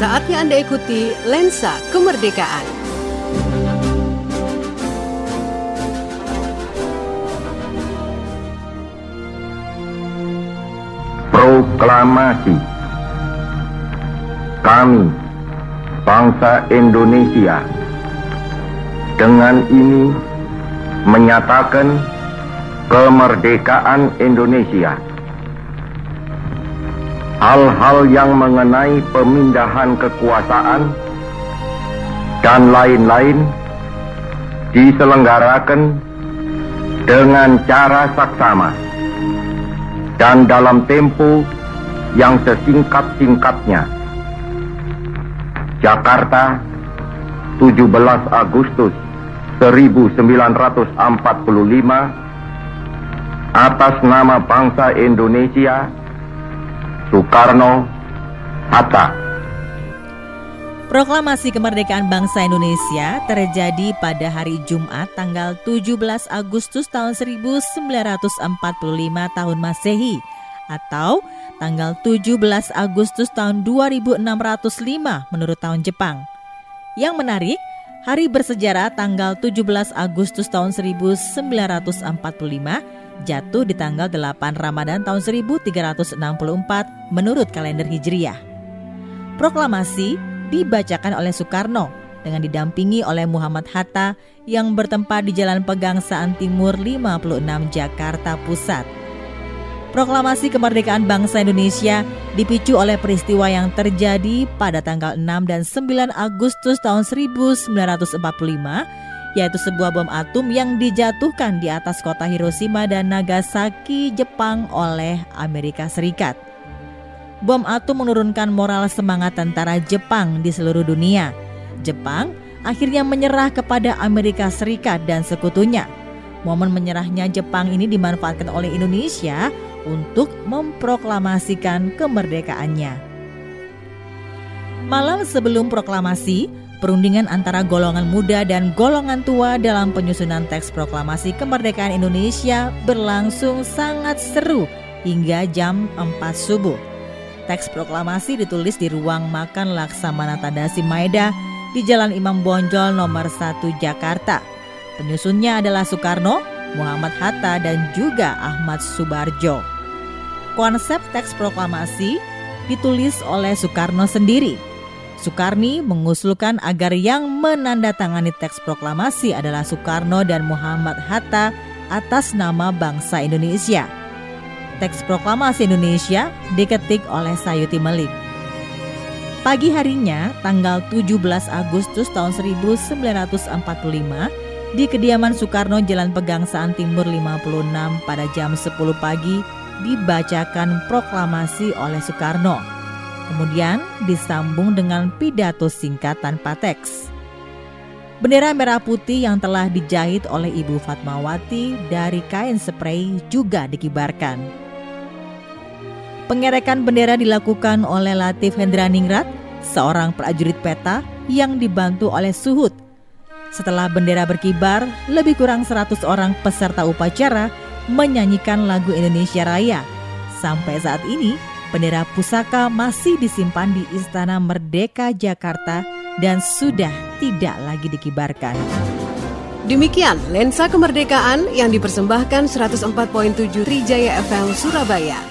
Saatnya Anda ikuti Lensa Kemerdekaan. Proklamasi Kami, bangsa Indonesia, dengan ini menyatakan kemerdekaan Indonesia hal-hal yang mengenai pemindahan kekuasaan dan lain-lain diselenggarakan dengan cara saksama dan dalam tempo yang sesingkat-singkatnya. Jakarta, 17 Agustus 1945 atas nama bangsa Indonesia Soekarno Hatta. Proklamasi kemerdekaan bangsa Indonesia terjadi pada hari Jumat tanggal 17 Agustus tahun 1945 tahun Masehi atau tanggal 17 Agustus tahun 2605 menurut tahun Jepang. Yang menarik, hari bersejarah tanggal 17 Agustus tahun 1945 jatuh di tanggal 8 Ramadan tahun 1364 menurut kalender Hijriah. Proklamasi dibacakan oleh Soekarno dengan didampingi oleh Muhammad Hatta yang bertempat di Jalan Pegangsaan Timur 56 Jakarta Pusat. Proklamasi kemerdekaan bangsa Indonesia dipicu oleh peristiwa yang terjadi pada tanggal 6 dan 9 Agustus tahun 1945 yaitu sebuah bom atom yang dijatuhkan di atas kota Hiroshima dan Nagasaki, Jepang oleh Amerika Serikat. Bom atom menurunkan moral semangat tentara Jepang di seluruh dunia. Jepang akhirnya menyerah kepada Amerika Serikat dan sekutunya. Momen menyerahnya Jepang ini dimanfaatkan oleh Indonesia untuk memproklamasikan kemerdekaannya. Malam sebelum proklamasi, Perundingan antara golongan muda dan golongan tua dalam penyusunan teks proklamasi kemerdekaan Indonesia berlangsung sangat seru hingga jam 4 subuh. Teks proklamasi ditulis di ruang makan Laksamana Tadasi Maeda di Jalan Imam Bonjol nomor 1 Jakarta. Penyusunnya adalah Soekarno, Muhammad Hatta, dan juga Ahmad Subarjo. Konsep teks proklamasi ditulis oleh Soekarno sendiri Soekarni mengusulkan agar yang menandatangani teks proklamasi adalah Soekarno dan Muhammad Hatta atas nama bangsa Indonesia. Teks proklamasi Indonesia diketik oleh Sayuti Melik. Pagi harinya, tanggal 17 Agustus tahun 1945, di kediaman Soekarno Jalan Pegangsaan Timur 56 pada jam 10 pagi dibacakan proklamasi oleh Soekarno Kemudian disambung dengan pidato singkat tanpa teks. Bendera merah putih yang telah dijahit oleh Ibu Fatmawati dari kain spray juga dikibarkan. Pengerekan bendera dilakukan oleh Latif Hendraningrat, seorang prajurit peta yang dibantu oleh Suhut. Setelah bendera berkibar, lebih kurang 100 orang peserta upacara menyanyikan lagu Indonesia Raya. Sampai saat ini, Bendera pusaka masih disimpan di Istana Merdeka Jakarta dan sudah tidak lagi dikibarkan. Demikian lensa kemerdekaan yang dipersembahkan 104.7 Trijaya FM Surabaya.